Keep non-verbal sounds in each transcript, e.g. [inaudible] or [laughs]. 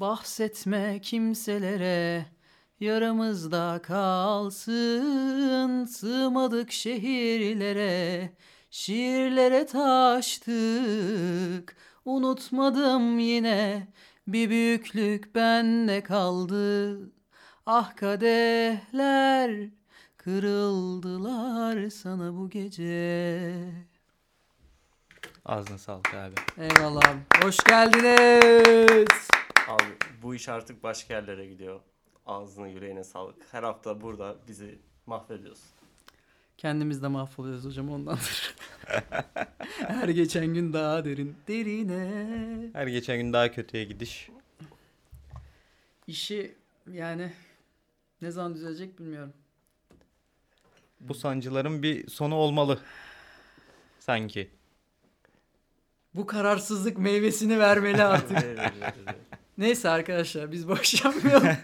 Bahsetme kimselere yaramızda kalsın sığmadık şehirlere şiirlere taştık unutmadım yine bir büyüklük bende kaldı ah kadehler kırıldılar sana bu gece Ağzına sağlık abi. Eyvallah. Hoş geldiniz. Abi bu iş artık başka yerlere gidiyor. Ağzına yüreğine sağlık. Her hafta burada bizi mahvediyorsun. Kendimiz de mahvoluyoruz hocam ondandır. [laughs] Her geçen gün daha derin. Derine. Her geçen gün daha kötüye gidiş. İşi yani ne zaman düzelecek bilmiyorum. Bu sancıların bir sonu olmalı. Sanki. Bu kararsızlık meyvesini vermeli artık. Neyse arkadaşlar biz boş [laughs] yapmayalım.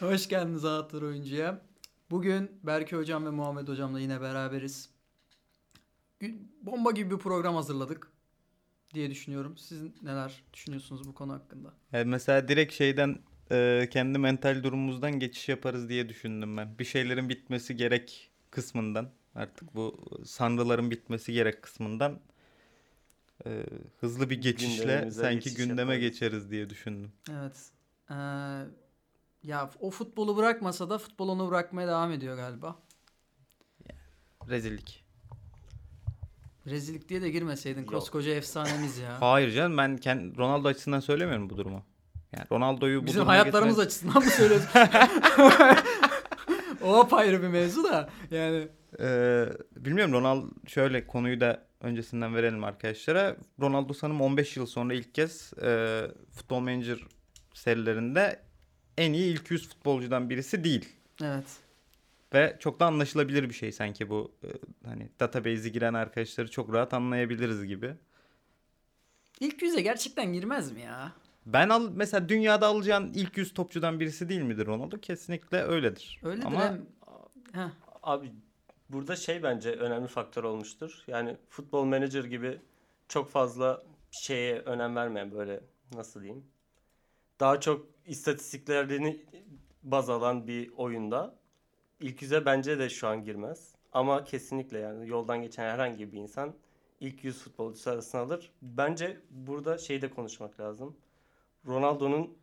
Hoş geldiniz Anahtar Oyuncu'ya. Bugün Berke Hocam ve Muhammed Hocam'la yine beraberiz. Bomba gibi bir program hazırladık diye düşünüyorum. Siz neler düşünüyorsunuz bu konu hakkında? Yani mesela direkt şeyden e, kendi mental durumumuzdan geçiş yaparız diye düşündüm ben. Bir şeylerin bitmesi gerek kısmından artık bu sanrıların bitmesi gerek kısmından e, hızlı bir geçişle sanki geçiş gündeme yaparız. geçeriz diye düşündüm. Evet. Ee, ya o futbolu bırakmasa da futbol onu bırakmaya devam ediyor galiba. Rezillik. Rezillik diye de girmeseydin Yok. koskoca efsanemiz ya. [laughs] Hayır canım ben kend, Ronaldo açısından söylemiyorum bu durumu. Yani Ronaldo'yu bu Bizim hayatlarımız getiren- açısından mı söylüyorsun? [laughs] o apayrı bir mevzu da yani. Ee, bilmiyorum Ronaldo şöyle konuyu da öncesinden verelim arkadaşlara. Ronaldo sanırım 15 yıl sonra ilk kez e, Futbol Manager serilerinde en iyi ilk 100 futbolcudan birisi değil. Evet. Ve çok da anlaşılabilir bir şey sanki bu e, hani database'e giren arkadaşları çok rahat anlayabiliriz gibi. İlk yüze gerçekten girmez mi ya? Ben al mesela dünyada alacağın ilk 100 topçudan birisi değil midir Ronaldo? Kesinlikle öyledir. Öyledir Ama hem. Heh, Abi burada şey bence önemli faktör olmuştur. Yani futbol manager gibi çok fazla şeye önem vermeyen böyle nasıl diyeyim. Daha çok istatistiklerini baz alan bir oyunda ilk yüze bence de şu an girmez. Ama kesinlikle yani yoldan geçen herhangi bir insan ilk 100 futbolcusu arasına alır. Bence burada şeyi de konuşmak lazım. Ronaldo'nun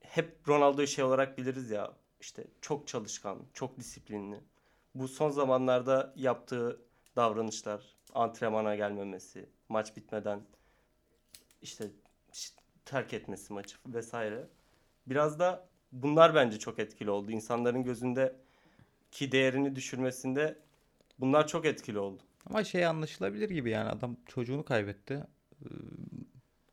hep Ronaldo'yu şey olarak biliriz ya işte çok çalışkan, çok disiplinli. Bu son zamanlarda yaptığı davranışlar, antrenmana gelmemesi, maç bitmeden işte terk etmesi maçı vesaire. Biraz da bunlar bence çok etkili oldu. İnsanların gözünde ki değerini düşürmesinde bunlar çok etkili oldu. Ama şey anlaşılabilir gibi yani adam çocuğunu kaybetti. Ee,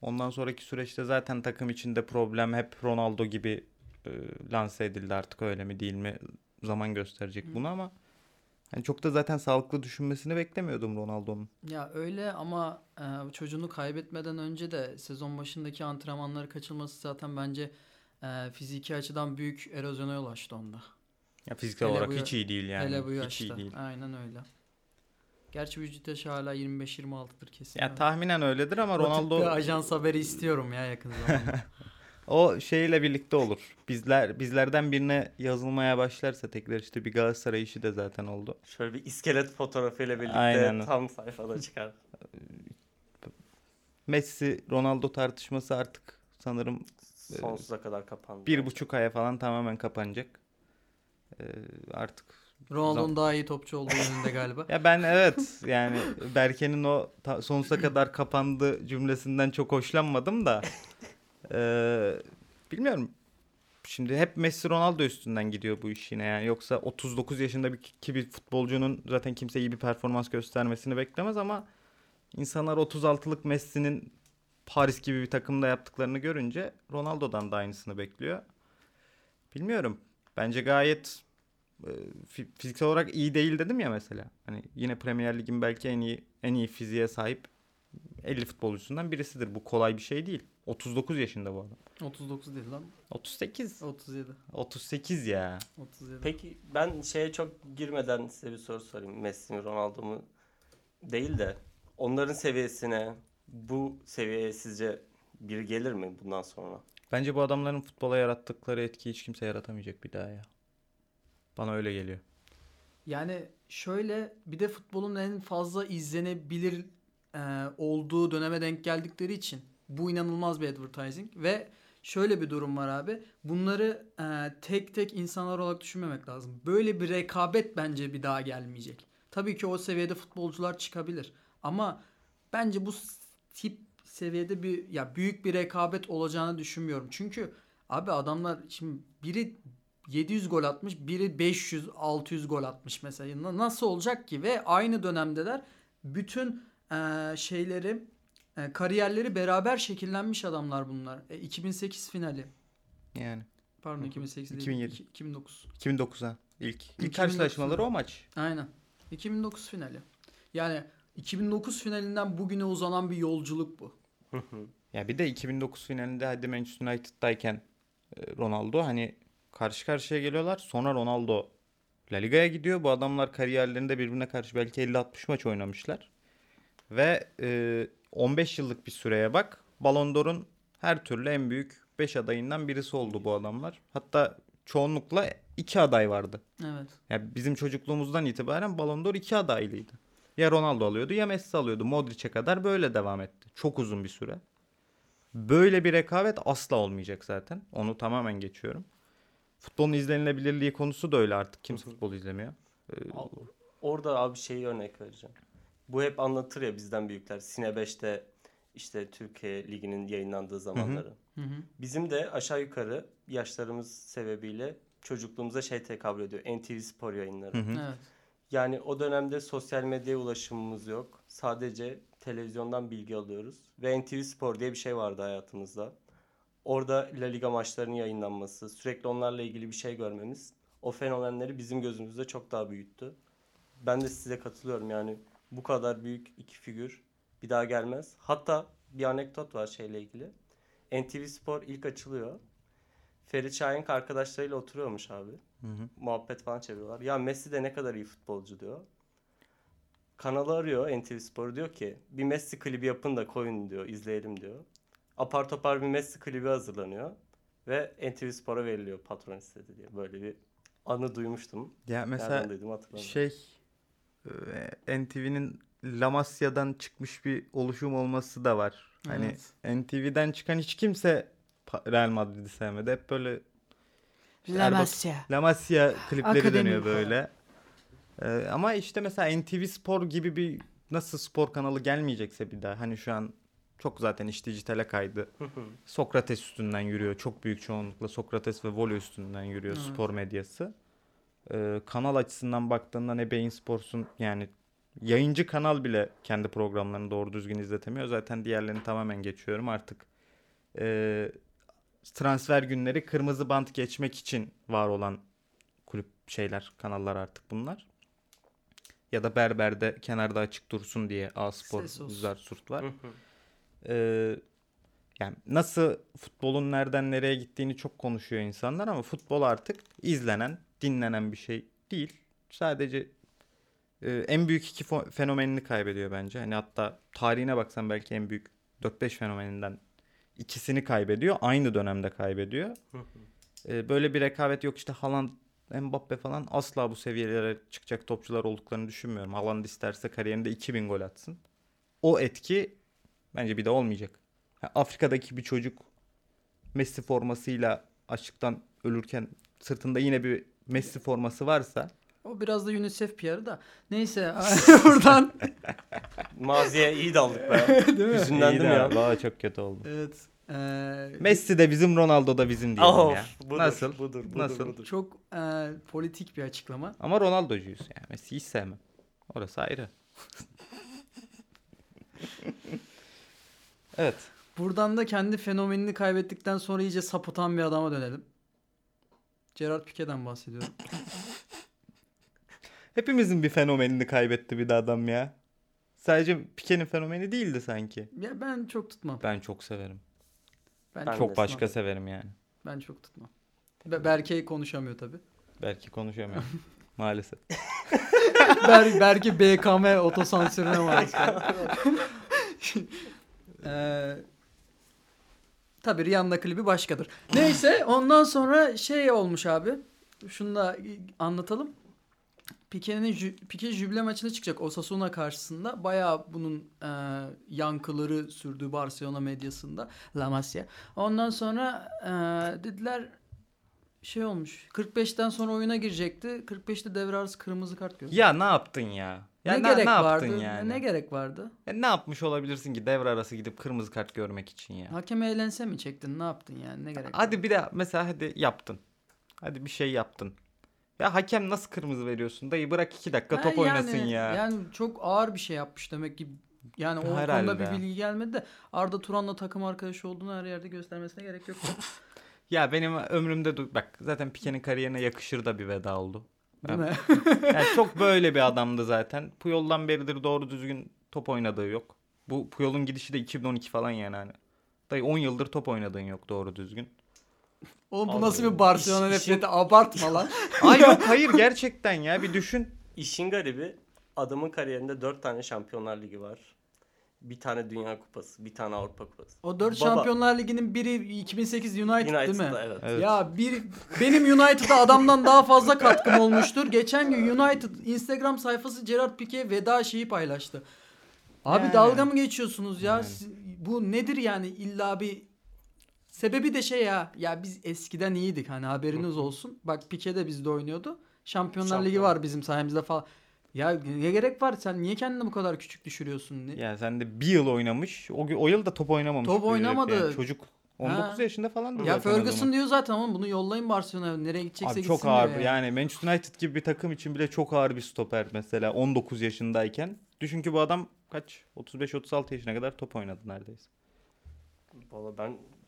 Ondan sonraki süreçte zaten takım içinde problem hep Ronaldo gibi e, lanse edildi artık öyle mi değil mi zaman gösterecek bunu ama hani çok da zaten sağlıklı düşünmesini beklemiyordum Ronaldo'nun. Ya öyle ama e, çocuğunu kaybetmeden önce de sezon başındaki antrenmanları kaçırması zaten bence e, fiziki açıdan büyük erozyona yol açtı onda. Ya fiziksel Hele olarak bu hiç iyi değil yani. Hele bu hiç yaşta. iyi değil. Aynen öyle. Gerçi vücut yaşı hala 25-26'dır kesin. Ya ama. tahminen öyledir ama O tip Ronaldo bir ajans haberi istiyorum ya yakın zamanda. [laughs] o şeyle birlikte olur. Bizler bizlerden birine yazılmaya başlarsa tekrar işte bir Galatasaray işi de zaten oldu. Şöyle bir iskelet fotoğrafıyla birlikte Aynen. tam sayfada çıkar. [laughs] Messi Ronaldo tartışması artık sanırım Sonsuza kadar kapandı. bir buçuk aya falan tamamen kapanacak. Ee, artık Ronaldo'nun daha iyi topçu olduğu [laughs] yönünde galiba. ya ben evet yani Berke'nin o ta- sonsuza kadar kapandı cümlesinden çok hoşlanmadım da [laughs] Ee, bilmiyorum. Şimdi hep Messi Ronaldo üstünden gidiyor bu iş yine yani. Yoksa 39 yaşında bir ki bir futbolcunun zaten kimse iyi bir performans göstermesini beklemez ama insanlar 36'lık Messi'nin Paris gibi bir takımda yaptıklarını görünce Ronaldo'dan da aynısını bekliyor. Bilmiyorum. Bence gayet e, fi- fiziksel olarak iyi değil dedim ya mesela. Hani yine Premier Lig'in belki en iyi en iyi fiziğe sahip 50 futbolcusundan birisidir. Bu kolay bir şey değil. 39 yaşında bu adam. 39 değil lan. 38. 37. 38 ya. 37. Peki ben şeye çok girmeden size bir soru sorayım. Messi mi Ronaldo mu değil de onların seviyesine bu seviyeye sizce biri gelir mi bundan sonra? Bence bu adamların futbola yarattıkları etkiyi hiç kimse yaratamayacak bir daha ya. Bana öyle geliyor. Yani şöyle bir de futbolun en fazla izlenebilir e, olduğu döneme denk geldikleri için bu inanılmaz bir advertising ve şöyle bir durum var abi. Bunları e, tek tek insanlar olarak düşünmemek lazım. Böyle bir rekabet bence bir daha gelmeyecek. Tabii ki o seviyede futbolcular çıkabilir ama bence bu tip seviyede bir ya büyük bir rekabet olacağını düşünmüyorum. Çünkü abi adamlar şimdi biri 700 gol atmış, biri 500 600 gol atmış mesela. Na- Nasıl olacak ki ve aynı dönemdeler bütün eee, şeyleri e, kariyerleri beraber şekillenmiş adamlar bunlar. E, 2008 finali. Yani Pardon Hı hı. 2008 değil. 2007. iki- 2009. 2009'a ilk ilk 2009 karşılaşmaları o maç. Aynen. 2009 finali. Yani 2009 finalinden bugüne uzanan bir yolculuk bu. Ya bir de 2009 finalinde hadi Manchester United'dayken e, Ronaldo hani karşı karşıya geliyorlar. Sonra Ronaldo La Liga'ya gidiyor. Bu adamlar kariyerlerinde birbirine karşı belki 50-60 maç oynamışlar. Ve e, 15 yıllık bir süreye bak. Ballon d'Or'un her türlü en büyük 5 adayından birisi oldu bu adamlar. Hatta çoğunlukla iki aday vardı. Evet. Ya bizim çocukluğumuzdan itibaren Ballon d'Or iki adaylıydı. Ya Ronaldo alıyordu ya Messi alıyordu. Modric'e kadar böyle devam etti. Çok uzun bir süre. Böyle bir rekabet asla olmayacak zaten. Onu tamamen geçiyorum. Futbolun izlenilebilirliği konusu da öyle artık. Kimse futbol izlemiyor. Ee, Orada abi şeyi örnek vereceğim. Bu hep anlatır ya bizden büyükler. Sine 5'te işte Türkiye Ligi'nin yayınlandığı zamanları. Hı hı. Bizim de aşağı yukarı yaşlarımız sebebiyle çocukluğumuza şey tekabül ediyor. NTV Spor yayınları. hı hı. Evet. Yani o dönemde sosyal medyaya ulaşımımız yok. Sadece televizyondan bilgi alıyoruz. Ve NTV Spor diye bir şey vardı hayatımızda. Orada La Liga maçlarının yayınlanması, sürekli onlarla ilgili bir şey görmemiz o fenomenleri bizim gözümüzde çok daha büyüttü. Ben de size katılıyorum yani bu kadar büyük iki figür bir daha gelmez. Hatta bir anekdot var şeyle ilgili. NTV Spor ilk açılıyor. Ferit Şahenk arkadaşlarıyla oturuyormuş abi Hı hı. muhabbet falan çeviriyorlar. Ya Messi de ne kadar iyi futbolcu diyor. Kanalı arıyor NTV Spor diyor ki bir Messi klibi yapın da koyun diyor izleyelim diyor. Apar topar bir Messi klibi hazırlanıyor ve NTV Spor'a veriliyor patron istedi diye. Böyle bir anı duymuştum. Ya mesela duydum şey NTV'nin La Masia'dan çıkmış bir oluşum olması da var. Hani Evet. NTV'den çıkan hiç kimse Real Madrid'i sevmedi. Hep böyle La Erbat- Masia. La Masia klipleri Akademi dönüyor böyle. Ee, ama işte mesela NTV Spor gibi bir nasıl spor kanalı gelmeyecekse bir daha hani şu an çok zaten iş dijitale kaydı. Sokrates üstünden yürüyor. Çok büyük çoğunlukla Sokrates ve Voley üstünden yürüyor Evet. spor medyası. Ee, kanal açısından baktığında ne Bein Sports'un yani yayıncı kanal bile kendi programlarını doğru düzgün izletemiyor. Zaten diğerlerini tamamen geçiyorum artık. Ee, transfer günleri kırmızı bant geçmek için var olan kulüp şeyler, kanallar artık bunlar. Ya da Berber'de kenarda açık dursun diye A Spor, olsun. Zarsurt var. Ee, yani nasıl futbolun nereden nereye gittiğini çok konuşuyor insanlar ama futbol artık izlenen, dinlenen bir şey değil. Sadece e, en büyük iki fenomenini kaybediyor bence. Hani hatta tarihine baksan belki en büyük 4-5 fenomeninden ikisini kaybediyor. Aynı dönemde kaybediyor. Ee, böyle bir rekabet yok işte Haaland, Mbappe falan asla bu seviyelere çıkacak topçular olduklarını düşünmüyorum. Haaland isterse kariyerinde 2000 gol atsın. O etki bence bir de olmayacak. Afrika'daki bir çocuk Messi formasıyla açlıktan ölürken sırtında yine bir Messi forması varsa O biraz da UNICEF PR'ı da. Neyse [laughs] [laughs] buradan Maziye iyi daldık be. [laughs] değil mi? Hüzünlendim İyi de ya. Valla çok kötü oldu. Evet. Ee, Messi de bizim Ronaldo da bizim diyelim Of, ya. budur, Nasıl? Budur, budur, Nasıl? budur. çok e, politik bir açıklama. Ama Ronaldo'cuyuz yani. Messi'yi hiç sevmem. Orası ayrı. evet. Buradan da kendi fenomenini kaybettikten sonra iyice sapıtan bir adama dönelim. Gerard Pique'den bahsediyorum. [laughs] Hepimizin bir fenomenini kaybetti bir de adam ya. Sadece Pique'nin fenomeni değildi sanki. Ya ben çok tutmam. Ben çok severim. Ben, Ben çok, başka severim yani. ben çok tutmam. Be- Berke konuşamıyor tabi. Belki konuşamıyorum. [laughs] Maalesef. [laughs] Ber Berke BKM otosansürüne maruz kaldı. Ee, Tabii Rihanna klibi başkadır. Neyse ondan sonra şey olmuş abi. Şunu da anlatalım. Pique'nin jü- Pique jübile maçına çıkacak Osasuna karşısında. Bayağı bunun e, yankıları sürdü Barcelona medyasında. La Masia. Ondan sonra e, dediler şey olmuş. 45'ten sonra oyuna girecekti. 45'te devre arası kırmızı kart gördü. Ya ne yaptın ya? Ya ne, ne, gerek ne vardı? yani? Ne gerek vardı? Ya ne yapmış olabilirsin ki devre arası gidip kırmızı kart görmek için ya? Hakem eğlense mi çektin? Ne yaptın yani? Ne gerek Hadi var? bir de mesela hadi yaptın. Hadi bir şey yaptın. Ya hakem nasıl kırmızı veriyorsun? Dayı bırak iki dakika Ha, top oynasın yani- ya. Yani çok ağır bir şey yapmış demek ki. Yani o Herhalde. konuda bir bilgi gelmedi de Arda Turan'la takım arkadaşı olduğunu her yerde göstermesine gerek yok. [laughs] Ya benim ömrümde bak zaten Pique'nin kariyerine yakışır da bir veda oldu. Değil mi? [laughs] Yani çok böyle bir adamdı zaten. Puyol'dan beridir doğru düzgün top oynadığı yok. Bu Puyol'un gidişi de 2012 falan yani hani. Dayı 10 yıldır top oynadığın yok doğru düzgün. Oğlum bu Abi, nasıl bir Barcelona iş- işin- nefreti? Abartma lan. [laughs] Ay yok hayır gerçekten ya bir düşün. İşin garibi adamın kariyerinde 4 tane Şampiyonlar Ligi var. Bir tane Dünya Kupası, bir tane Avrupa Kupası. O 4 Baba, Şampiyonlar Ligi'nin biri 2008 United, değil mi? United'da evet. Evet. Ya bir benim United'a adamdan daha fazla katkım olmuştur. Geçen gün United Instagram sayfası Gerard Piqué veda şeyi paylaştı. Abi Yani. dalga mı geçiyorsunuz ya? Yani. Siz- bu nedir yani illa bir sebebi de şey ya. Ya biz eskiden iyiydik hani haberiniz olsun. Bak Piqué de bizde oynuyordu. Şampiyonlar Ligi Şampiyon. var bizim sayemizde falan. Ya ne gerek var? Sen niye kendini bu kadar küçük düşürüyorsun? Ne- Ya sen de bir yıl oynamış. O, o yıl da top oynamamış. Top oynamadı. yani. Çocuk 19 Ha. yaşında falan. Ya Ferguson diyor zaten ama bunu yollayın Barcelona'ya. Nereye gidecekse Abi gitsin çok ağır diyor yani Manchester United gibi bir takım için bile çok ağır bir stoper mesela 19 yaşındayken. Düşün ki bu adam kaç 35-36 yaşına kadar top oynadı neredeyse. Valla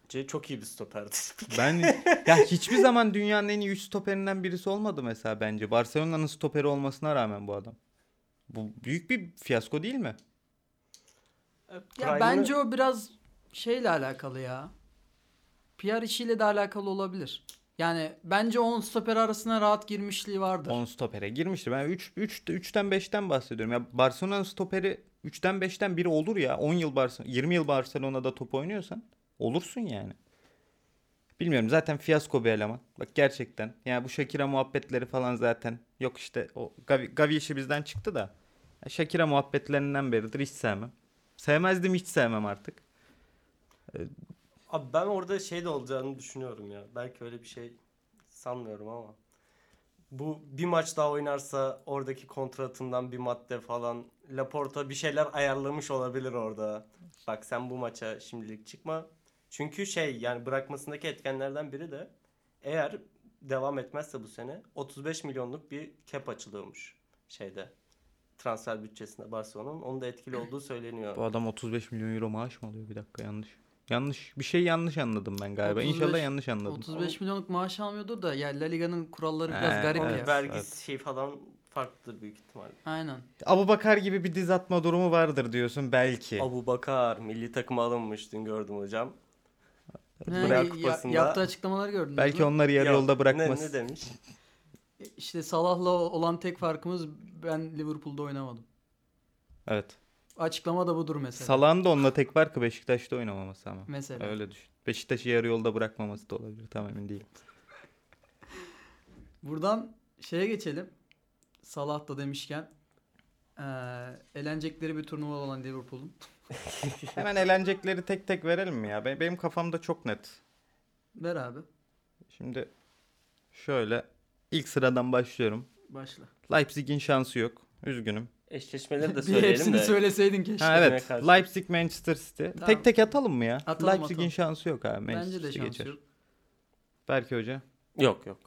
bence çok iyi bir stoperdi. [laughs] Ben ya hiçbir zaman dünyanın en iyi 3 stoperinden birisi olmadı mesela bence. Barcelona'nın stoperi olmasına rağmen bu adam. Bu büyük bir fiyasko değil mi? Ya Prime'ı- bence o biraz şeyle alakalı ya. PR işiyle de alakalı olabilir. Yani bence onun stoper arasına rahat girmişliği vardır. 10 stopere girmiştir. Ben 3 3 3'ten 5'ten bahsediyorum. Ya Barcelona'nın stoperi 3'ten 5'ten biri olur ya. 10 yıl Barcelona 20 yıl Barcelona'da top oynuyorsan olursun yani. Bilmiyorum zaten fiyasko bir eleman. Bak gerçekten. Yani bu Shakira muhabbetleri falan zaten yok işte o Gavi, Gavi işi bizden çıktı da. Shakira muhabbetlerinden beridir hiç sevmem. Sevmezdim hiç sevmem artık. Abi ben orada şey de olacağını düşünüyorum ya. Belki öyle bir şey sanmıyorum ama. Bu bir maç daha oynarsa oradaki kontratından bir madde falan Laporta bir şeyler ayarlamış olabilir orada. Bak sen bu maça şimdilik çıkma. Çünkü şey yani bırakmasındaki etkenlerden biri de eğer devam etmezse bu sene 35 milyonluk bir cap açılıyormuş şeyde. Transfer bütçesinde Barcelona'nın. Onun da etkili olduğu söyleniyor. Bu adam 35 milyon euro maaş mı alıyor? Bir dakika yanlış. Yanlış. Bir şey yanlış anladım ben galiba. 35 İnşallah yanlış anladım. 35 milyonluk maaş almıyordur da ya La Liga'nın kuralları biraz He, garip Onun ya. vergisi evet. şey falan farklıdır büyük ihtimal. Aynen. Abu Bakar gibi bir diz atma durumu vardır diyorsun belki. Abu Bakar milli takıma alınmış dün gördüm hocam. He, Dünya ya- Kupası'nda- yaptığı açıklamaları gördünüz Belki mü? onları yarı Ya, yolda bırakmaz. Ne, ne demiş? İşte Salah'la olan tek farkımız ben Liverpool'da oynamadım. Evet. Açıklama da budur mesela. Salah'ın da onunla tek farkı Beşiktaş'ta oynamaması ama. mesela. Öyle düşün. Beşiktaş'ı yarı yolda bırakmaması da olabilir. Tam emin değilim. [laughs] Buradan şeye geçelim. Salah da demişken eee elenecekleri bir turnuva olan Liverpool'un. [laughs] Hemen eğlenecekleri tek tek verelim mi ya? Be- Benim kafamda çok net. Ver abi. Şimdi şöyle ilk sıradan başlıyorum. Başla. Leipzig'in şansı yok. Üzgünüm. Eşleşmeleri de söyleyelim hepsini de. söyleseydin keşke. Ha evet. Leipzig Manchester City. Tamam. Tek tek atalım mı ya? Atalım, Leipzig'in atalım. şansı yok abi. Manchester Bence de City şans geçer. yok. Belki hoca. Yok yok.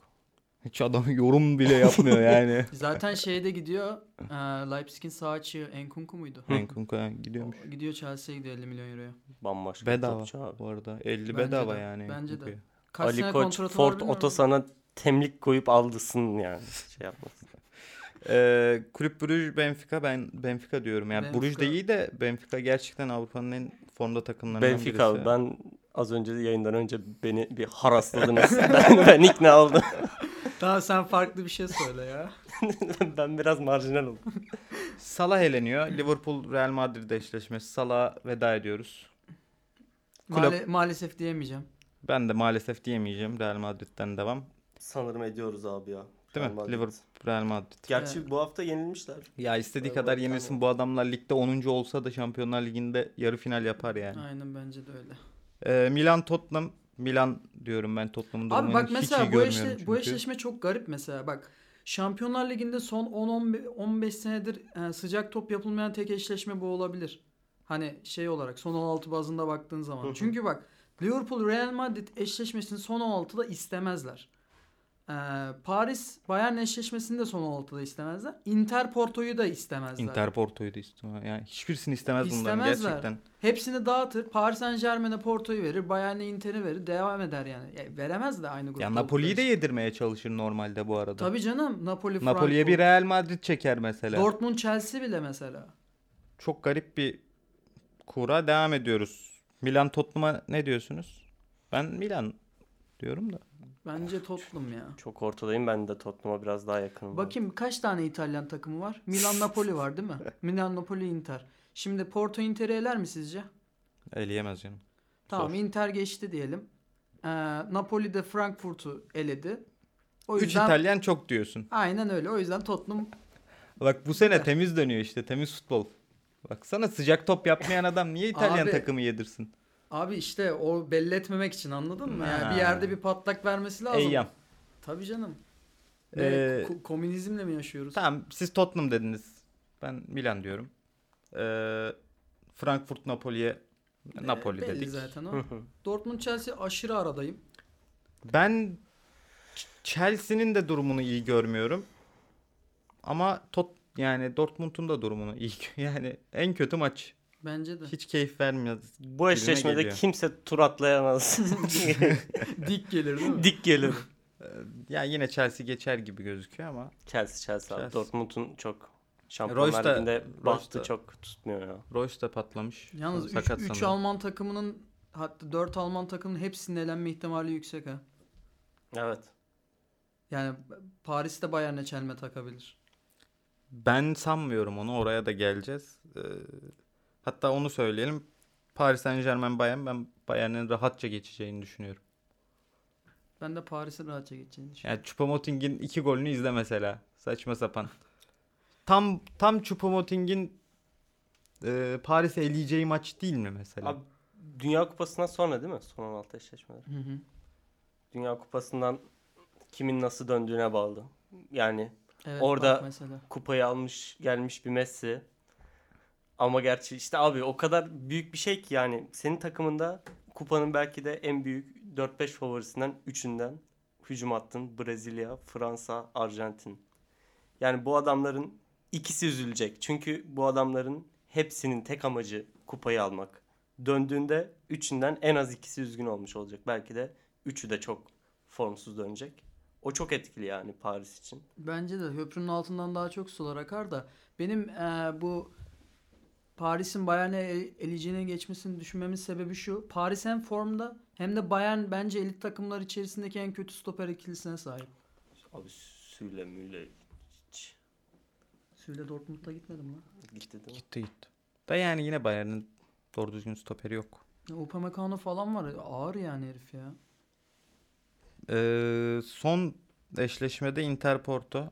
Hiç adam yorum bile yapmıyor yani. [laughs] Zaten şeyde gidiyor. eee Leipzig'in sağ açığı Enkunku muydu? Enkunku ha, gidiyormuş. O Gidiyor Chelsea'ye gidiyor 50 milyon euroya. Bambaşka bir Bedava topçu abi. bu arada. 50 Bence bedava de, yani. bence de. Kaç sene Ali Koç Ford. Otosan'a temlik koyup aldısın yani. [laughs] Şey yapmasın. Ee, Kulüp Bruges Benfica ben Benfica diyorum. Yani Benfica. Bruges de iyi de Benfica gerçekten Avrupa'nın en formda takımlarından Benfica birisi. ben az önce yayından önce beni bir harasladınız. [laughs] ben, ben ikna oldum. Tamam sen farklı bir şey söyle ya. [laughs] ben biraz marjinal oldum. Salah eleniyor. Liverpool Real Madrid eşleşmesi. Salah veda ediyoruz. Maale- maalesef diyemeyeceğim. Ben de maalesef diyemeyeceğim. Real Madrid'den devam. Sanırım ediyoruz abi ya. Değil Real mi? Madrid. Liverpool, Real Madrid. Gerçi Evet. bu hafta yenilmişler. Ya istediği Evet, kadar evet, yenilsin bu adamlar ligde 10. olsa da Şampiyonlar Ligi'nde yarı final yapar yani. Aynen bence de öyle. Ee, Milan Tottenham Milan diyorum ben Tottenham'ın Abi durumunu bak hiç iyi mesela bu, eşle, çünkü. bu eşleşme çok garip mesela. Bak Şampiyonlar Ligi'nde son 10-15 senedir e, sıcak top yapılmayan tek eşleşme bu olabilir. Hani şey olarak son 16 bazında baktığın zaman. Çünkü bak Liverpool Real Madrid eşleşmesini son 16'da istemezler. Ee, Paris Bayern eşleşmesini de son 16'da istemezler. Inter Porto'yu da istemezler. Inter Porto'yu da istemez. Yani hiçbirisini istemez bunların İstemezler. gerçekten. Hepsini dağıtır. Paris Saint Germain'e Porto'yu verir. Bayern'e Inter'i verir. Devam eder yani. Ya, veremez de aynı grupta. Ya Napoli'yi de yedirmeye çalışır normalde bu arada. Tabii canım. Napoli, Napoli'ye bir. Real Madrid çeker mesela. Dortmund Chelsea bile mesela. Çok garip bir kura devam ediyoruz. Milan Tottenham'a ne diyorsunuz? Ben Milan diyorum da. Bence Tottenham ya. Çok ortadayım ben de Tottenham'a biraz daha yakınım. Bakayım kaç tane İtalyan takımı var? Milan Napoli var değil mi? [laughs] Milan Napoli Inter. Şimdi Porto Inter'i eler mi sizce? Eleyemez canım. Tamam Zor. Inter geçti diyelim. Ee, Napoli de Frankfurt'u eledi. O Üç yüzden İtalyan çok diyorsun. aynen öyle. O yüzden Tottenham Bak bu sene temiz dönüyor işte. Temiz futbol. Baksana sıcak top yapmayan adam niye İtalyan Abi, takımı yedirsin? Abi işte o belli etmemek için anladın mı? Yani bir yerde bir patlak vermesi lazım. Eyyam. Tabii canım. Ee, ko- komünizmle mi yaşıyoruz? Tamam siz Tottenham dediniz. Ben Milan diyorum. Ee, Frankfurt Napoli'ye Napoli Ee, belli dedik. zaten o. Dortmund Chelsea aşırı aradayım. Ben Ch- Chelsea'nin de durumunu iyi görmüyorum. Ama Tot yani Dortmund'un da durumunu iyi [laughs] yani en kötü maç. Bence de. Hiç keyif vermiyor. Bu eşleşmede geliyor. kimse tur atlayamaz. [laughs] Dik gelir değil mi? Dik gelir. Ee, Ya yine Chelsea geçer gibi gözüküyor ama Chelsea Chelsea abi. Chelsea. Dortmund'un çok Şampiyonlar da- Ligi'nde bahtı çok tutmuyor ya. Royce da patlamış. Yalnız 3 Sakat sanırım. Alman takımının hatta 4 Alman takımının hepsinin elenme ihtimali yüksek ha. Evet. Yani Paris'te Bayern'e çelme takabilir. Ben sanmıyorum onu. Oraya da geleceğiz. Ee, hatta onu söyleyelim. Paris Saint Germain Bayern ben Bayern'in rahatça geçeceğini düşünüyorum. Ben de Paris'e rahatça geçeceğini düşünüyorum. Yani Choupo-Moting'in iki golünü izle mesela. Saçma sapan. Tam tam Choupo-Moting'in e, Paris'i eleyeceği maç değil mi mesela? Abi Dünya Kupası'ndan sonra değil mi? Son 16 eşleşmeler. Hı hı. Dünya Kupası'ndan kimin nasıl döndüğüne bağlı. Yani Evet, Orada- kupayı almış gelmiş bir Messi. Ama gerçi işte abi o kadar büyük bir şey ki yani senin takımında kupanın belki de en büyük 4-5 favorisinden 3'ünden hücum attın. Brezilya, Fransa, Arjantin. Yani bu adamların ikisi üzülecek. Çünkü bu adamların hepsinin tek amacı kupayı almak. Döndüğünde üçünden en az ikisi üzgün olmuş olacak. Belki de üçü de çok formsuz dönecek. O çok etkili yani Paris için. Bence de köprünün altından daha çok sular akar da benim eee, bu Paris'in Bayern'e el- eleyeceğine geçmesini düşünmemin sebebi şu. Paris hem formda hem de Bayern bence elit takımlar içerisindeki en kötü stoper ikilisine sahip. Abi Süle müyle hiç Süle Dortmund'da gitmedim lan. gitti değil mi? Gitti gitti. Da yani yine Bayern'in doğru düzgün stoperi yok. Upamecano falan var. Ağır yani herif ya. Ee, son eşleşmede Inter Porto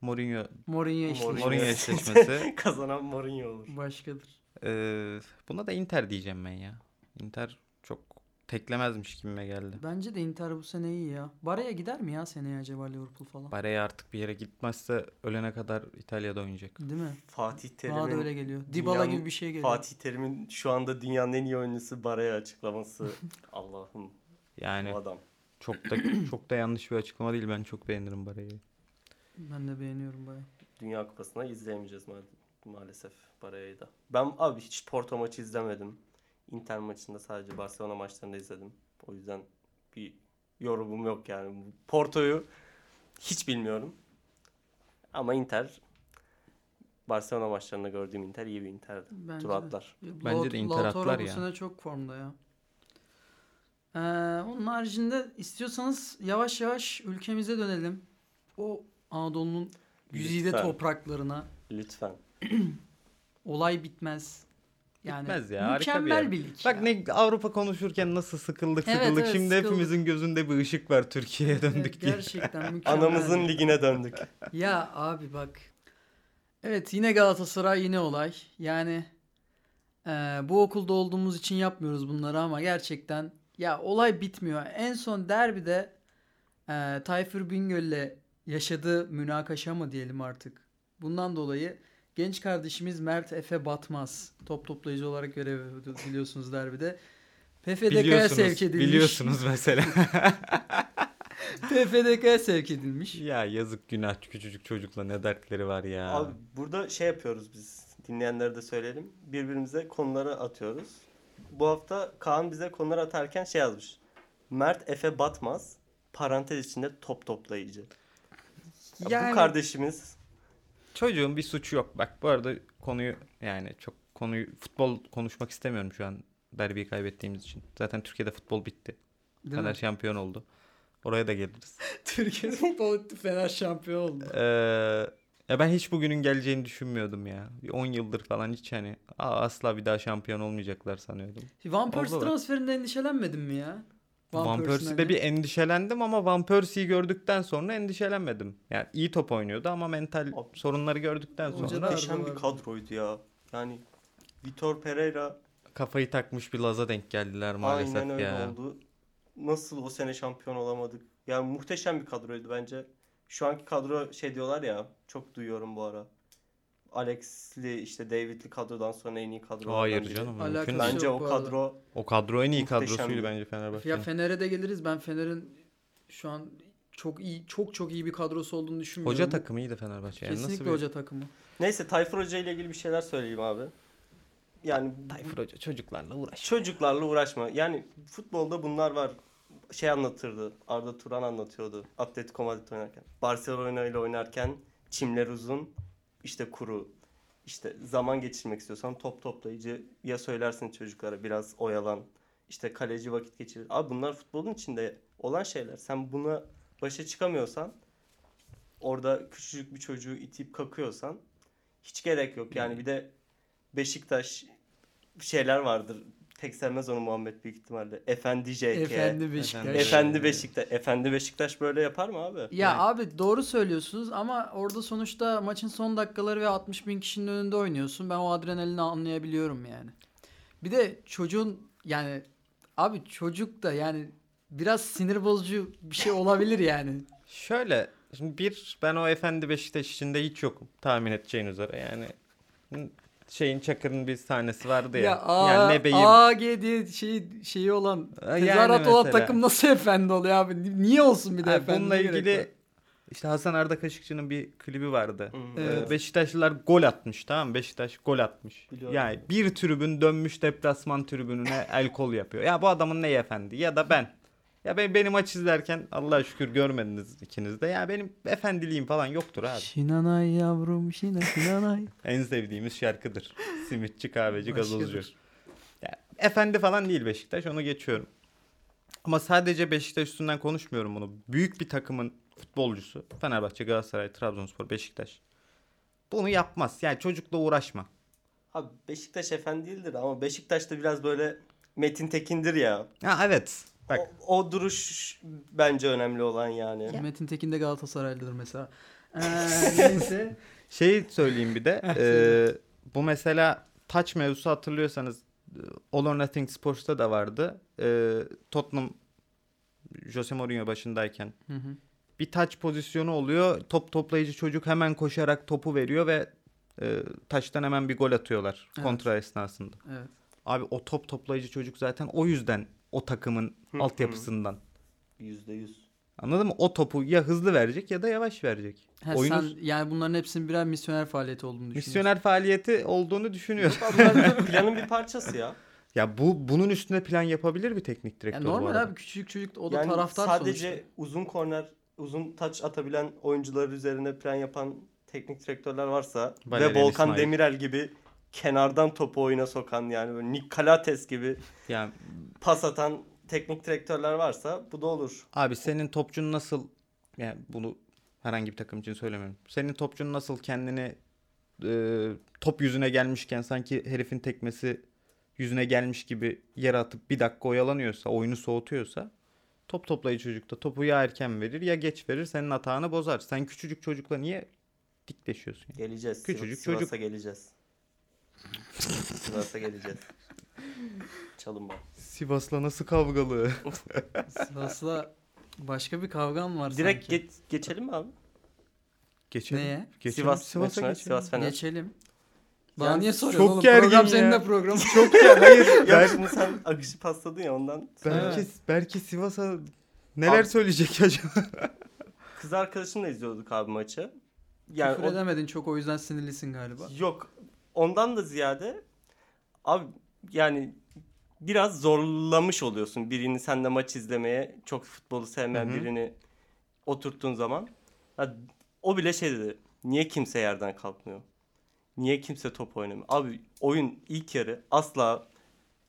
Mourinho Mourinho işte. Mourinho. Eşleşmesi. [laughs] Kazanan Mourinho olur. Başkadır. Ee, buna da Inter diyeceğim ben ya. Inter çok teklemezmiş gibime geldi. Bence de Inter bu sene iyi ya. Baraya gider mi ya seneye acaba Liverpool falan? Baraya artık bir yere gitmezse ölene kadar İtalya'da oynayacak. Değil mi? Fatih Bana da öyle Terim'in geliyor. Dybala dünyanın- gibi bir şey geliyor. Fatih Terim'in şu anda dünyanın en iyi oyuncusu Baraya açıklaması. [laughs] Allah'ım Yani bu adam. çok da çok da yanlış bir açıklama değil. Ben çok beğenirim Baraya'yı. Ben de beğeniyorum baya. Dünya Kupası'na izleyemeyeceğiz ma- maalesef Baraya'yı da. Ben abi hiç Porto maçı izlemedim. Inter maçında sadece Barcelona maçlarında izledim. O yüzden bir yorumum yok yani. Porto'yu hiç bilmiyorum. Ama Inter Barcelona maçlarında gördüğüm Inter iyi bir Inter'di. Bence Tur de. atlar. Bence de Inter Lautaro atlar bu ya. sene çok formda ya. Ee, onun haricinde istiyorsanız yavaş yavaş ülkemize dönelim. O Anadolu'nun güzide Lütfen. topraklarına. Lütfen. [clears throat] Olay bitmez. Yani Bitmez ya, harika bir mükemmel bir lig. Bak ya. ne Avrupa konuşurken nasıl sıkıldık Evet, sıkıldık. evet, Şimdi sıkıldık. hepimizin gözünde bir ışık var Türkiye'ye döndük Evet, diye. Gerçekten [laughs] mükemmel. Anamızın ligine döndük. [laughs] Ya abi bak. Evet yine Galatasaray yine olay. Yani e, bu okulda olduğumuz için yapmıyoruz bunları ama gerçekten ya olay bitmiyor. En son derbide e, Tayfur Bingöl'le yaşadığı münakaşa mı diyelim artık. Bundan dolayı genç kardeşimiz Mert Efe Batmaz top toplayıcı olarak görev biliyorsunuz derbide. PFDK'ya Biliyorsunuz, sevk edilmiş. biliyorsunuz mesela. [laughs] PFDK'ya sevk edilmiş. ya yazık günah küçücük çocukla ne dertleri var ya. Abi burada şey yapıyoruz biz. Dinleyenlere de söyleyelim. Birbirimize konuları atıyoruz. Bu hafta Kaan bize konuları atarken şey yazmış. Mert Efe Batmaz parantez içinde top toplayıcı. Ya Yani- Bu kardeşimiz Çocuğun bir suçu yok. Bak bu arada konuyu yani çok konuyu futbol konuşmak istemiyorum şu an derbiyi kaybettiğimiz için. Zaten Türkiye'de futbol bitti. Değil Fener mi? şampiyon oldu. Oraya da geliriz. [laughs] Türkiye futbol etti, Fener şampiyon oldu. Ee, ya ben hiç bugünün geleceğini düşünmüyordum ya. Bir 10 yıldır falan hiç hani aa, asla bir daha şampiyon olmayacaklar sanıyordum. Van Persie transferinde endişelenmedin mi ya? Van, Persie'nin Persie'de bir endişelendim ama Van Persie'yi gördükten sonra endişelenmedim. Yani iyi top oynuyordu ama mental Abi, sorunları gördükten sonra muhteşem bir kadroydu ya. Yani Vitor Pereira kafayı takmış bir Laz'a denk geldiler maalesef aynen öyle ya. oldu. Nasıl o sene şampiyon olamadık? Yani muhteşem bir kadroydu bence. Şu anki kadro şey diyorlar ya çok duyuyorum bu ara. Alex'li işte David'li kadrodan sonra en iyi kadro. Hayır canım. Alakası mümkün. Bence o kadro O kadro en iyi kadrosuydu bence Fenerbahçe'nin. Ya Fener'e de geliriz. Ben Fener'in şu an çok iyi çok çok iyi bir kadrosu olduğunu düşünmüyorum. Hoca takımı iyiydi Fenerbahçe. Yani Kesinlikle nasıl bir... hoca takımı. Neyse Tayfur Hoca ile ilgili bir şeyler söyleyeyim abi. Yani Tayfur Hoca çocuklarla uğraş. çocuklarla uğraşma. Yani futbolda bunlar var. Şey anlatırdı. Arda Turan anlatıyordu. Atletico Madrid oynarken. Barcelona ile oynarken çimler uzun, işte kuru. İşte zaman geçirmek istiyorsan top toplayıcı ya söylersin çocuklara biraz oyalan. İşte kaleci vakit geçirir. Abi bunlar futbolun içinde olan şeyler. Sen buna başa çıkamıyorsan orada küçücük bir çocuğu itip kakıyorsan hiç gerek yok. Yani bir de Beşiktaş şeyler vardır. Pek sevmez onu Muhammed büyük ihtimalle. Efendi JK. Efendi Beşiktaş. Efendi Beşiktaş. Efendi Beşiktaş böyle yapar mı abi? Ya Yani- abi doğru söylüyorsunuz ama orada sonuçta maçın son dakikaları ve 60 bin kişinin önünde oynuyorsun. Ben o adrenalini anlayabiliyorum yani. Bir de çocuğun yani abi çocuk da yani biraz sinir bozucu bir şey olabilir yani. [laughs] Şöyle şimdi bir ben o efendi Beşiktaş içinde hiç yokum tahmin edeceğin üzere yani şeyin Çakır'ın bir sahnesi vardı ya. Ya A, yani ne beyim AG diye şey şeyi olan Yani tezahürat olan mesela. takım nasıl efendi oluyor abi? Niye olsun bir de Ha, efendi? bununla Ne ilgili işte Hasan Arda Kaşıkçı'nın bir klibi vardı. Ee, Evet. Beşiktaşlılar gol atmış tamam mı? Beşiktaş gol atmış. Biliyorum. Yani bir tribün dönmüş deplasman tribününe el kol yapıyor. Ya bu adamın neyi efendi ya da ben. Ya ben benim maç izlerken Allah'a şükür görmediniz ikiniz de. Ya benim efendiliğim falan yoktur abi. Şinanay yavrum şina şinanay. [laughs] En sevdiğimiz şarkıdır. Simitçi, kahveci, gazozcu. Ya, efendi falan değil Beşiktaş onu geçiyorum. Ama sadece Beşiktaş üstünden konuşmuyorum bunu. Büyük bir takımın futbolcusu Fenerbahçe, Galatasaray, Trabzonspor, Beşiktaş. Bunu yapmaz. Yani çocukla uğraşma. Abi Beşiktaş efendi değildir ama Beşiktaş'ta biraz böyle Metin Tekin'dir ya. Ha evet. Bak O, o duruş bence önemli olan yani. Metin Tekin de Galatasaraylıdır mesela. Ee, [laughs] neyse. Şey söyleyeyim bir de. [laughs] Söyle. bu mesela taç mevzusu hatırlıyorsanız e, All or Nothing Sports'ta da vardı. Eee, Tottenham Jose Mourinho başındayken Hı hı. bir taç pozisyonu oluyor. Top toplayıcı çocuk hemen koşarak topu veriyor ve e, taçtan hemen bir gol atıyorlar Evet. kontra esnasında. Evet. Abi o top toplayıcı çocuk zaten o yüzden o takımın altyapısından. Yüzde yüz. Anladın mı? O topu ya hızlı verecek ya da yavaş verecek. Ha, Oyunu sen yani bunların hepsinin birer misyoner faaliyeti olduğunu düşünüyorsun. misyoner faaliyeti olduğunu düşünüyorum. [laughs] Bunlar planın bir parçası ya. [laughs] ya bu bunun üstüne plan yapabilir bir teknik direktör Yani normal abi küçücük çocuk o da yani taraftar sadece sonuçta. uzun korner, uzun taç atabilen oyuncular üzerine plan yapan teknik direktörler varsa Valerian ve Volkan İsmail. Demirel gibi kenardan topu oyuna sokan yani böyle Nick Calates gibi Yani pas atan teknik direktörler varsa bu da olur. abi senin topçun nasıl yani bunu herhangi bir takım için söylemiyorum. Senin topçun nasıl kendini e, top yüzüne gelmişken sanki herifin tekmesi yüzüne gelmiş gibi yere atıp bir dakika oyalanıyorsa, oyunu soğutuyorsa top toplayıcı çocuk da topu ya erken verir ya geç verir senin hatanı bozar. Sen küçücük çocukla niye dikleşiyorsun? yani? Geleceğiz. Küçücük Sivas- Sivas'a çocuk. geleceğiz. Sivas'a geleceğiz. Çalın bak. Sivas'la nasıl kavgalı? Sivas'la başka bir kavgam var Direkt sanki. geç, geçelim mi abi? Geçelim. Neye? Geçelim. Sivas Sivas'a maçına, geçelim. Sivas Fener. Geçelim. Bana Yani niye soruyorsun çok oğlum? gergin Program ya. senin de programın. [laughs] Çok ya hayır. Ya Ber- şimdi sen akışı pasladın ya ondan. belki, Evet. belki Sivas'a neler Abi- söyleyecek acaba? Kız arkadaşımla izliyorduk abi maçı. Yani Küfür o- edemedin çok o yüzden sinirlisin galiba. Yok. Ondan da ziyade abi yani biraz zorlamış oluyorsun birini sen de maç izlemeye çok futbolu sevmeyen Hı hı. birini oturttuğun zaman. Ha, o bile şey dedi. Niye kimse yerden kalkmıyor? Niye kimse top oynamıyor? Abi oyun ilk yarı asla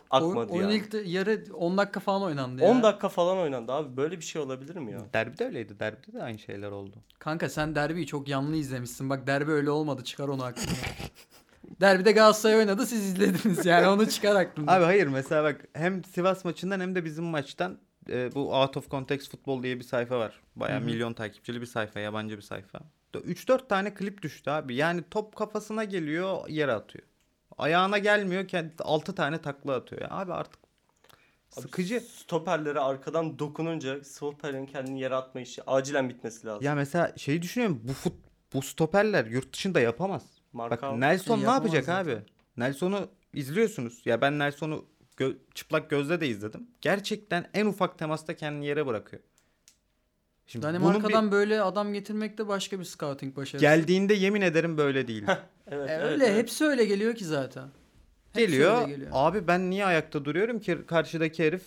akmadı O- oyun yani. ilk de yarı 10 dakika falan oynandı ya. 10 dakika falan oynandı abi. Böyle bir şey olabilir mi ya? Derbide öyleydi. Derbide de aynı şeyler oldu. Kanka sen derbiyi çok yanlı izlemişsin. Bak derbi öyle olmadı. Çıkar onu aklından. [laughs] Derbide Galatasaray oynadı siz izlediniz yani onu çıkar aklından. Abi hayır mesela bak hem Sivas maçından hem de bizim maçtan e, bu Out of Context Futbol diye bir sayfa var. Baya milyon takipçili bir sayfa, yabancı bir sayfa. 3-4 tane klip düştü abi. Yani top kafasına geliyor, yere atıyor. Ayağına gelmiyor, kendi 6 tane takla atıyor. Ya abi artık Abi sıkıcı. Stoperlere arkadan dokununca stoperin kendini yere atma işi acilen bitmesi lazım. Ya mesela şeyi düşünüyorum. Bu fut bu stoperler yurt dışında yapamaz. Bak Marka Nelson Şey ne yapacak yapamaz abi? zaten. Nelson'u izliyorsunuz. Ya ben Nelson'u gö- çıplak gözle de izledim. Gerçekten en ufak temasta kendini yere bırakıyor. Şimdi bunun bir- Danimarka'dan böyle adam getirmek de başka bir scouting başarısı. geldiğinde yemin ederim böyle değil. Evet, E, evet, öyle evet. hepsi öyle geliyor ki zaten. Hepsi geliyor. geliyor. Abi ben niye ayakta duruyorum ki karşıdaki herif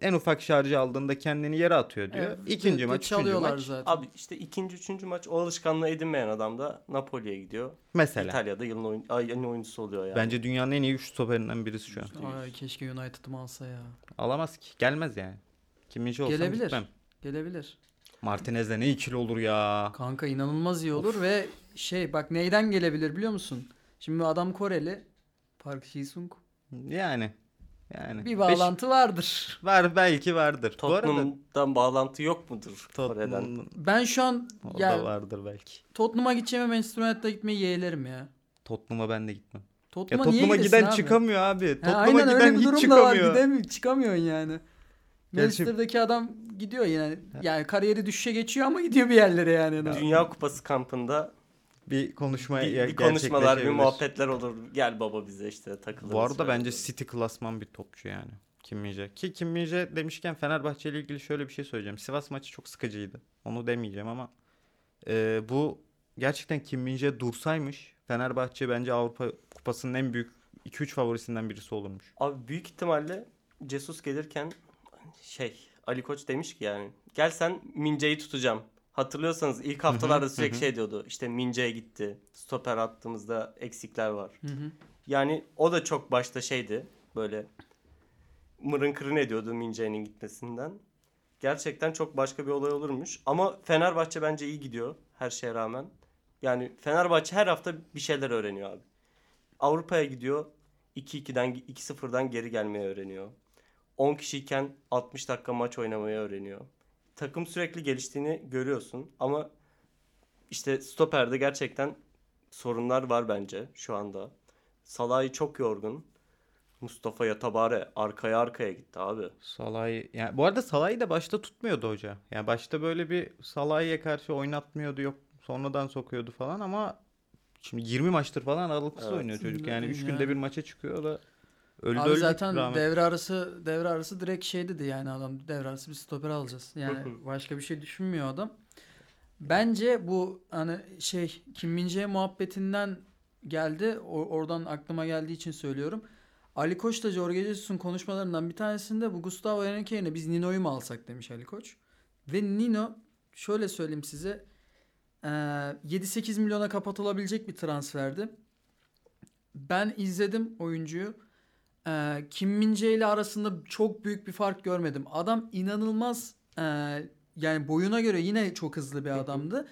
en ufak şarjı aldığında kendini yere atıyor diyor. Evet, ikinci de- de maç, üçüncü çalıyorlar maç. zaten. Abi işte ikinci, üçüncü maç o alışkanlığı edinmeyen adam da Napoli'ye gidiyor. Mesela. İtalya'da yılın oyun, ay, yılın oyuncusu oluyor yani. Bence dünyanın en iyi 3 stoperinden birisi şu an. Ay keşke United'ım alsa ya. Alamaz ki. Gelmez yani. Kiminci olsam Gelebilir. gitmem. Gelebilir. Martinez'le ne ikili olur ya. Kanka inanılmaz iyi olur ve şey bak neyden gelebilir biliyor musun? Şimdi adam Koreli. Park Ji-sung. Yani. Yani. Bir Beş- bağlantı vardır. var belki vardır. Bu arada Tottenham'dan bağlantı yok mudur Kore'den? Tottenham'ın Ben şu an o ya da vardır belki. Tottenham'a gideceğime Manchester United'a gitmeyi yeğlerim ya. Tottenham'a ben de gitmem. Ya Tottenham'a niye Tottenham'a giden abi? çıkamıyor abi. Ha, Tottenham'a aynen öyle giden bir hiç durum da var. çıkamıyor. Gidemiyor, çıkamıyorsun yani. Manchester'daki adam gidiyor yine. Yani kariyeri düşüşe geçiyor ama gidiyor bir yerlere yani. Dünya Kupası kampında Bir konuşma bir, bir konuşmalar, bir muhabbetler olur. Gel baba bize işte takılırız. Bu arada bence böyle. City klasman bir topçu yani. Kim Min-jae. Ki Kim Min-jae demişken Fenerbahçe ile ilgili şöyle bir şey söyleyeceğim. Sivas maçı çok sıkıcıydı. Onu demeyeceğim ama e, bu gerçekten Kim Min-jae dursaymış Fenerbahçe bence Avrupa Kupası'nın en büyük 2-3 favorisinden birisi olurmuş. Abi büyük ihtimalle Jesus gelirken şey Ali Koç demiş ki yani gel sen Mince'yi tutacağım. Hatırlıyorsanız ilk haftalarda sürekli şey diyordu. İşte Mince'ye gitti. Stoper attığımızda eksikler var. Yani o da çok başta şeydi. Böyle mırın kırın ediyordu Mince'nin gitmesinden. Gerçekten çok başka bir olay olurmuş. Ama Fenerbahçe bence iyi gidiyor her şeye rağmen. Yani Fenerbahçe her hafta bir şeyler öğreniyor abi. Avrupa'ya gidiyor. 2-2'den 2-0'dan geri gelmeyi öğreniyor. 10 kişiyken 60 dakika maç oynamayı öğreniyor. Takım sürekli geliştiğini görüyorsun ama işte stoperde gerçekten sorunlar var bence şu anda. Salah'ı çok yorgun. Mustafa Yatabare arkaya arkaya gitti abi. Salah'ı yani bu arada Salah'ı da başta tutmuyordu hoca. Yani başta böyle bir Salah'a karşı oynatmıyordu yok sonradan sokuyordu falan ama şimdi 20 maçtır falan aralıksız Evet. oynuyor çocuk. Yani 3 Yani. günde bir maça çıkıyor o da öldü Abi öldü zaten rahmet. devre arası devre arası direkt şey dedi yani adam devre arası bir stoper alacağız. Yani başka bir şey düşünmüyor adam. Bence bu hani şey Kim Min-jae muhabbetinden geldi. O- oradan aklıma geldiği için söylüyorum. Ali Koç da Jorge Jesus'un konuşmalarından bir tanesinde bu Gustavo Henrique yerine biz Nino'yu mu alsak demiş Ali Koç. Ve Nino şöyle söyleyeyim size eee, 7-8 milyona kapatılabilecek bir transferdi. Ben izledim oyuncuyu. Ee, Kim Min-jae ile arasında çok büyük bir fark görmedim. Adam inanılmaz e, yani boyuna göre yine çok hızlı bir adamdı.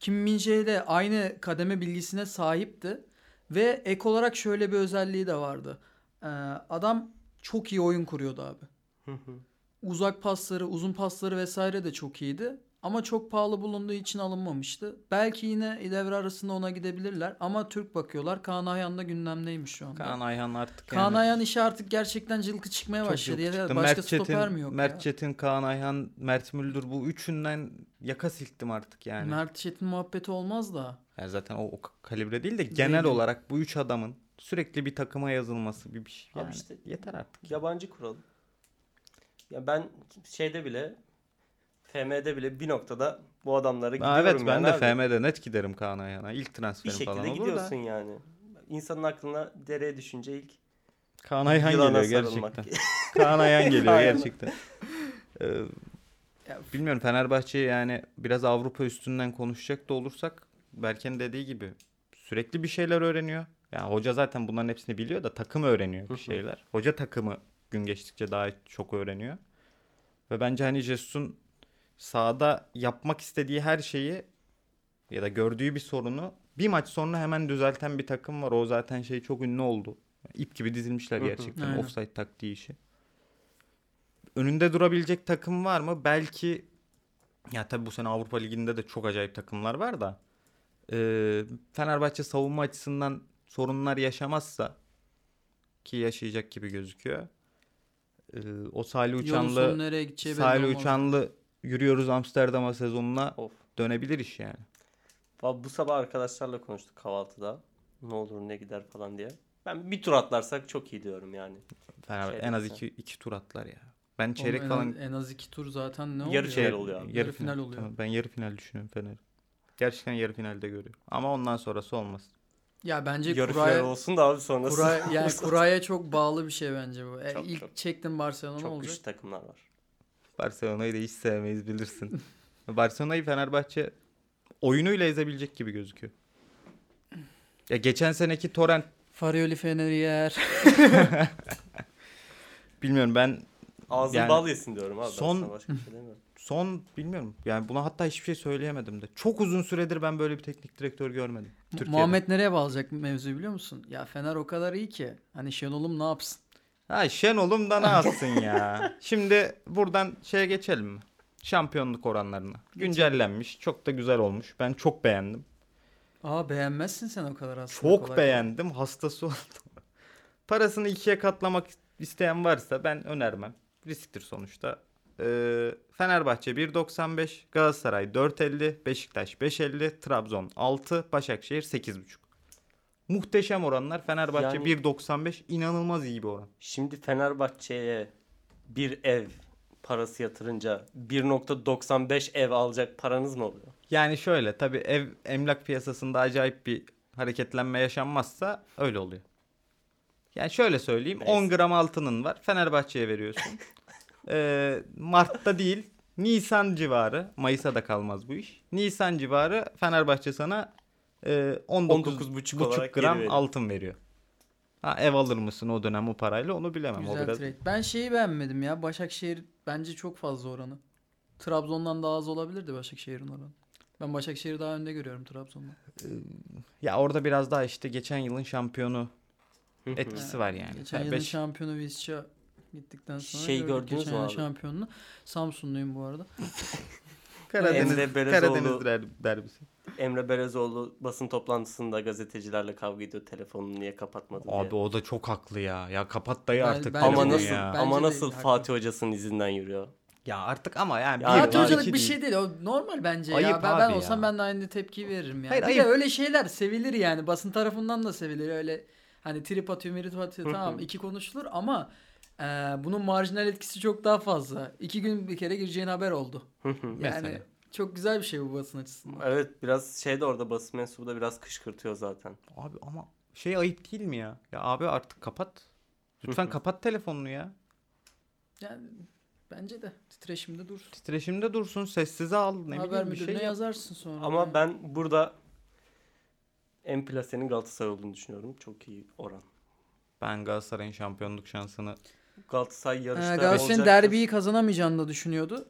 Kim Min-jae ile aynı kademe bilgisine sahipti ve ek olarak şöyle bir özelliği de vardı. Ee, adam çok iyi oyun kuruyordu abi. Uzak pasları, uzun pasları vesaire de çok iyiydi. Ama çok pahalı bulunduğu için alınmamıştı. Belki yine devre arasında ona gidebilirler. Ama Türk bakıyorlar. Kaan Ayhan da gündemdeymiş şu anda. Kaan Ayhan artık Kaan yani Ayhan işi artık gerçekten cılkı çıkmaya çok başladı. Ya başka Mert stoper Çetin, mi yok Mert ya? Çetin, Kaan Ayhan, Mert Müldür bu üçünden yaka silktim artık yani. Mert Çetin muhabbeti olmaz da. Yani zaten o, o kalibre değil de genel Değil. olarak bu üç adamın sürekli bir takıma yazılması bir, bir şey. Abi Yani işte- yeter artık. Yabancı kuralım. Ya ben şeyde bile FM'de bile bir noktada bu adamlara gidiyorum Aa, evet ben yani de abi. FM'de net giderim Kaan Ayhan'a. İlk Bir transferim şekilde falan olur gidiyorsun da. yani. İnsanın aklına dereye düşünce ilk Kaan Ayhan geliyor gerçekten. [laughs] Kaan Ayhan geliyor gerçekten. [laughs] Ee, bilmiyorum Fenerbahçe yani biraz Avrupa üstünden konuşacak da olursak Berke'nin dediği gibi sürekli bir şeyler öğreniyor. Yani hoca zaten bunların hepsini biliyor da takım öğreniyor bir şeyler. Hoca takımı gün geçtikçe daha çok öğreniyor. Ve bence hani Jesus'un sahada yapmak istediği her şeyi ya da gördüğü bir sorunu bir maç sonra hemen düzelten bir takım var. O zaten şey çok ünlü oldu. İp gibi dizilmişler gerçekten Aynen. offside taktiği işi. Önünde durabilecek takım var mı? Belki ya tabii bu sene Avrupa Ligi'nde de çok acayip takımlar var da e, Fenerbahçe savunma açısından sorunlar yaşamazsa ki yaşayacak gibi gözüküyor. E, o Salih Uçanlı Salih. Uçanlı yürüyoruz Amsterdam'a sezonuna of. dönebilir iş yani. Valla Bu sabah arkadaşlarla konuştuk kahvaltıda. Ne olur ne gider falan diye. Ben bir tur atlarsak çok iyi diyorum yani. Fenerbahçe Şey en az iki, iki tur atlar ya. Ben Oğlum çeyrek en, falan az, en az iki tur zaten ne Yarı oluyor? final oluyor abi. Yarı final oluyor. Tamam, ben yarı final düşünüyorum Fener'i. Gerçekten yarı finalde görüyorum. Ama ondan sonrası olmaz. Ya bence Yarı kuraya, final olsun da abi sonrası. kura, [laughs] yani kuraya çok bağlı bir şey bence bu. E, Çok, ilk çok. çektim Barcelona ne çok olacak? güçlü takımlar var. Barcelona'yı da hiç sevmeyiz bilirsin. Barcelona'yı Fenerbahçe oyunuyla ezebilecek gibi gözüküyor. Ya geçen seneki Torrent Farioli Fener'i yer. [laughs] bilmiyorum ben Ağzın Yani bal yesin diyorum abi. son- başka bir şey demiyorum. son bilmiyorum yani buna hatta hiçbir şey söyleyemedim de. Çok uzun süredir ben böyle bir teknik direktör görmedim. Türkiye'de. Muhammed nereye bağlayacak mevzuyu biliyor musun? Ya Fener o kadar iyi ki. Hani Şenol'um ne yapsın? Ha Şenol'um da ne yapsın ya. Şimdi buradan şeye geçelim mi? Şampiyonluk oranlarına. Güncellenmiş. Çok da güzel olmuş. Ben çok beğendim. Aa beğenmezsin sen o kadar aslında. Çok kolay beğendim. Hastası oldum. [laughs] Parasını ikiye katlamak isteyen varsa ben önermem. Risktir sonuçta. Ee, Fenerbahçe 1.95, Galatasaray 4.50, Beşiktaş 5.50, Trabzon 6, Başakşehir 8.5. Muhteşem oranlar. Fenerbahçe Yani- 1.95 inanılmaz iyi bir oran. Şimdi Fenerbahçe'ye bir ev parası yatırınca 1.95 ev alacak paranız mı oluyor? Yani şöyle tabii ev emlak piyasasında acayip bir hareketlenme yaşanmazsa öyle oluyor. Yani şöyle söyleyeyim Neyse. 10 gram altının var Fenerbahçe'ye veriyorsun. [laughs] Ee, Mart'ta değil Nisan civarı Mayıs'a da kalmaz bu iş. Nisan civarı Fenerbahçe sana e, 19 19,5 buçuk olarak geri gram veriyor. altın veriyor. Ha ev alır mısın o dönem o parayla onu bilemem. Güzel o biraz trade. Ben şeyi beğenmedim ya. Başakşehir bence çok fazla oranı. Trabzon'dan daha az olabilirdi Başakşehir'in oranı. Ben Başakşehir'i daha önde görüyorum Trabzon'dan. ya orada biraz daha işte geçen yılın şampiyonu etkisi var yani. Geçen yılın beş- şampiyonu Visca gittikten sonra Şey gördük gördünüz geçen mü yılın abi? şampiyonunu. Samsunluyum bu arada. [laughs] Karadeniz, Karadeniz der- derbisi. Emre Belezoğlu basın toplantısında gazetecilerle kavga ediyor telefonunu niye kapatmadın Abi diye. o da çok haklı ya. Ya kapat dayı Ben- artık. Ama nasıl ya. Ama nasıl haklı. Fatih Hoca'sının izinden yürüyor? Ya artık ama yani Yani Fatih Hocalık bir değil. şey değil. O normal bence ya. Ayıp Ben, ben abi olsam ya. ben de aynı tepki veririm yani. Hayır, bir ayıp. de öyle şeyler sevilir yani. Basın tarafından da sevilir. Öyle hani trip atıyor, mirip atıyor. Tamam iki konuşulur ama e, bunun marjinal etkisi çok daha fazla. İki gün bir kere gireceğin haber oldu. [laughs] Yani çok güzel bir şey bu basın açısından. evet biraz şey de orada basın mensubu da biraz kışkırtıyor zaten. Abi ama şey ayıp değil mi ya? Ya abi artık kapat. Lütfen kapat telefonunu ya. Yani bence de titreşimde dur. Titreşimde dursun, sessize al. Ne haber bileyim bir şey yazarsın sonra. Ama Yani. ben burada en plasenin Galatasaray olduğunu düşünüyorum. Çok iyi oran. Ben Galatasaray'ın şampiyonluk şansını Galatasaray Ee, yarışta Galatasaray'ın olacaktır. derbiyi kazanamayacağını da düşünüyordu.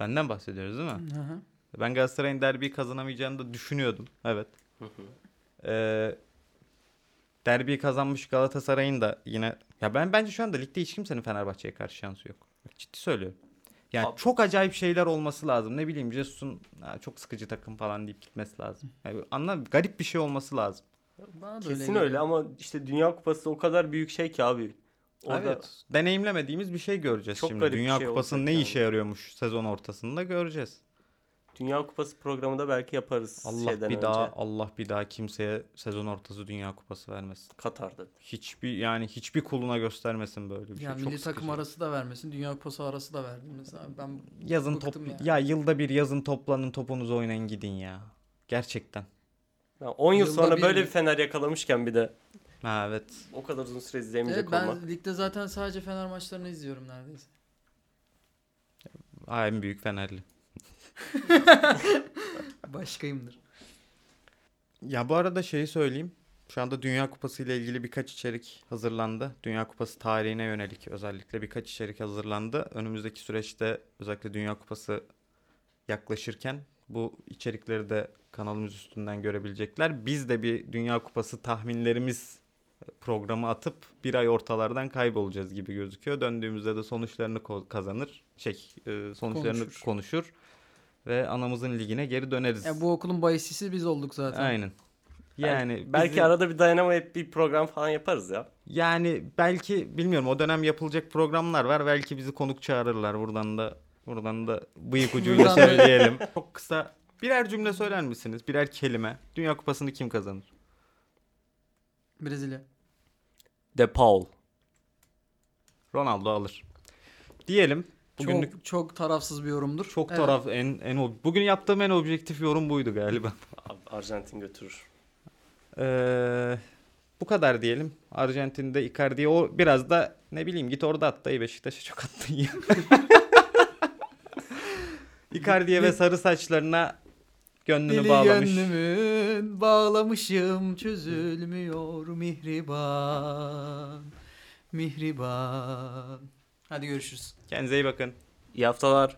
benden bahsediyoruz değil mi? Hı hı. Ben Galatasaray'ın derbiyi kazanamayacağını da düşünüyordum. Evet. Hı hı. Ee, derbiyi kazanmış Galatasaray'ın da yine ya ben bence şu anda ligde hiç kimsenin Fenerbahçe'ye karşı şansı yok. Bak, Ciddi söylüyorum. Yani Abi- çok acayip şeyler olması lazım. Ne bileyim Jesus'un "Ha, çok sıkıcı takım falan deyip gitmesi lazım. Yani anla garip bir şey olması lazım. Bana Kesin geliyor. öyle ama işte Dünya Kupası o kadar büyük şey ki abi. Orada Evet. Deneyimlemediğimiz bir şey göreceğiz Çok şimdi. Dünya şey Kupası'nın ne olacak işe yani. yarıyormuş sezon ortasında göreceğiz. Dünya Kupası programında belki yaparız Allah şeyden bir önce. daha Allah bir daha kimseye sezon ortası Dünya Kupası vermesin. Katar'da. Hiçbir yani hiçbir kuluna göstermesin böyle bir şey. Yani Çok milli takım sıkıcı. arası da vermesin. Dünya Kupası arası da verdi mesela. Ben yazın top yani. ya yılda bir yazın toplanın topunuzu oynayın gidin ya. Gerçekten. Ya 10 yıl Yılda sonra bir böyle mi? bir Fener yakalamışken bir de Ha evet. o kadar uzun süre Evet, izleyemeyecek ben olmak. ligde zaten sadece Fener maçlarını izliyorum neredeyse. Ha, en büyük Fenerli. [laughs] Başkayımdır. Ya bu arada şeyi söyleyeyim. Şu anda Dünya Kupası ile ilgili birkaç içerik hazırlandı. Dünya Kupası tarihine yönelik özellikle birkaç içerik hazırlandı. Önümüzdeki süreçte özellikle Dünya Kupası yaklaşırken bu içerikleri de kanalımız üstünden görebilecekler. Biz de bir Dünya Kupası tahminlerimiz programı atıp bir ay ortalardan kaybolacağız gibi gözüküyor. Döndüğümüzde de sonuçlarını ko- kazanır. Şey, e, sonuçlarını Konuşur. konuşur ve anamızın ligine geri döneriz. Ya bu okulun bahisçisi biz olduk zaten. Aynen. Yani belki, belki bizi- arada bir dayanamayıp bir program falan yaparız ya. yani belki bilmiyorum o dönem yapılacak programlar var. Belki bizi konuk çağırırlar. Buradan da buradan da bıyık ucuyla söyleyelim. [laughs] Çok kısa birer cümle söyler misiniz? Birer kelime. Dünya Kupası'nı kim kazanır? Brezilya. De Paul. Ronaldo alır. Diyelim. Bugünlük Çok çok tarafsız bir yorumdur. çok Evet. taraf en en bugün yaptığım en objektif yorum buydu galiba. Arjantin götürür. Ee, bu kadar diyelim. Arjantin'de Icardi'ye o biraz da ne bileyim git orada at dayı Beşiktaş'a çok attın ya. [laughs] Icardi'ye ve sarı saçlarına gönlünü Dili bağlamış. gönlümün bağlamışım çözülmüyor mihriban. Mihriban. Hadi görüşürüz. Kendinize iyi bakın. İyi haftalar.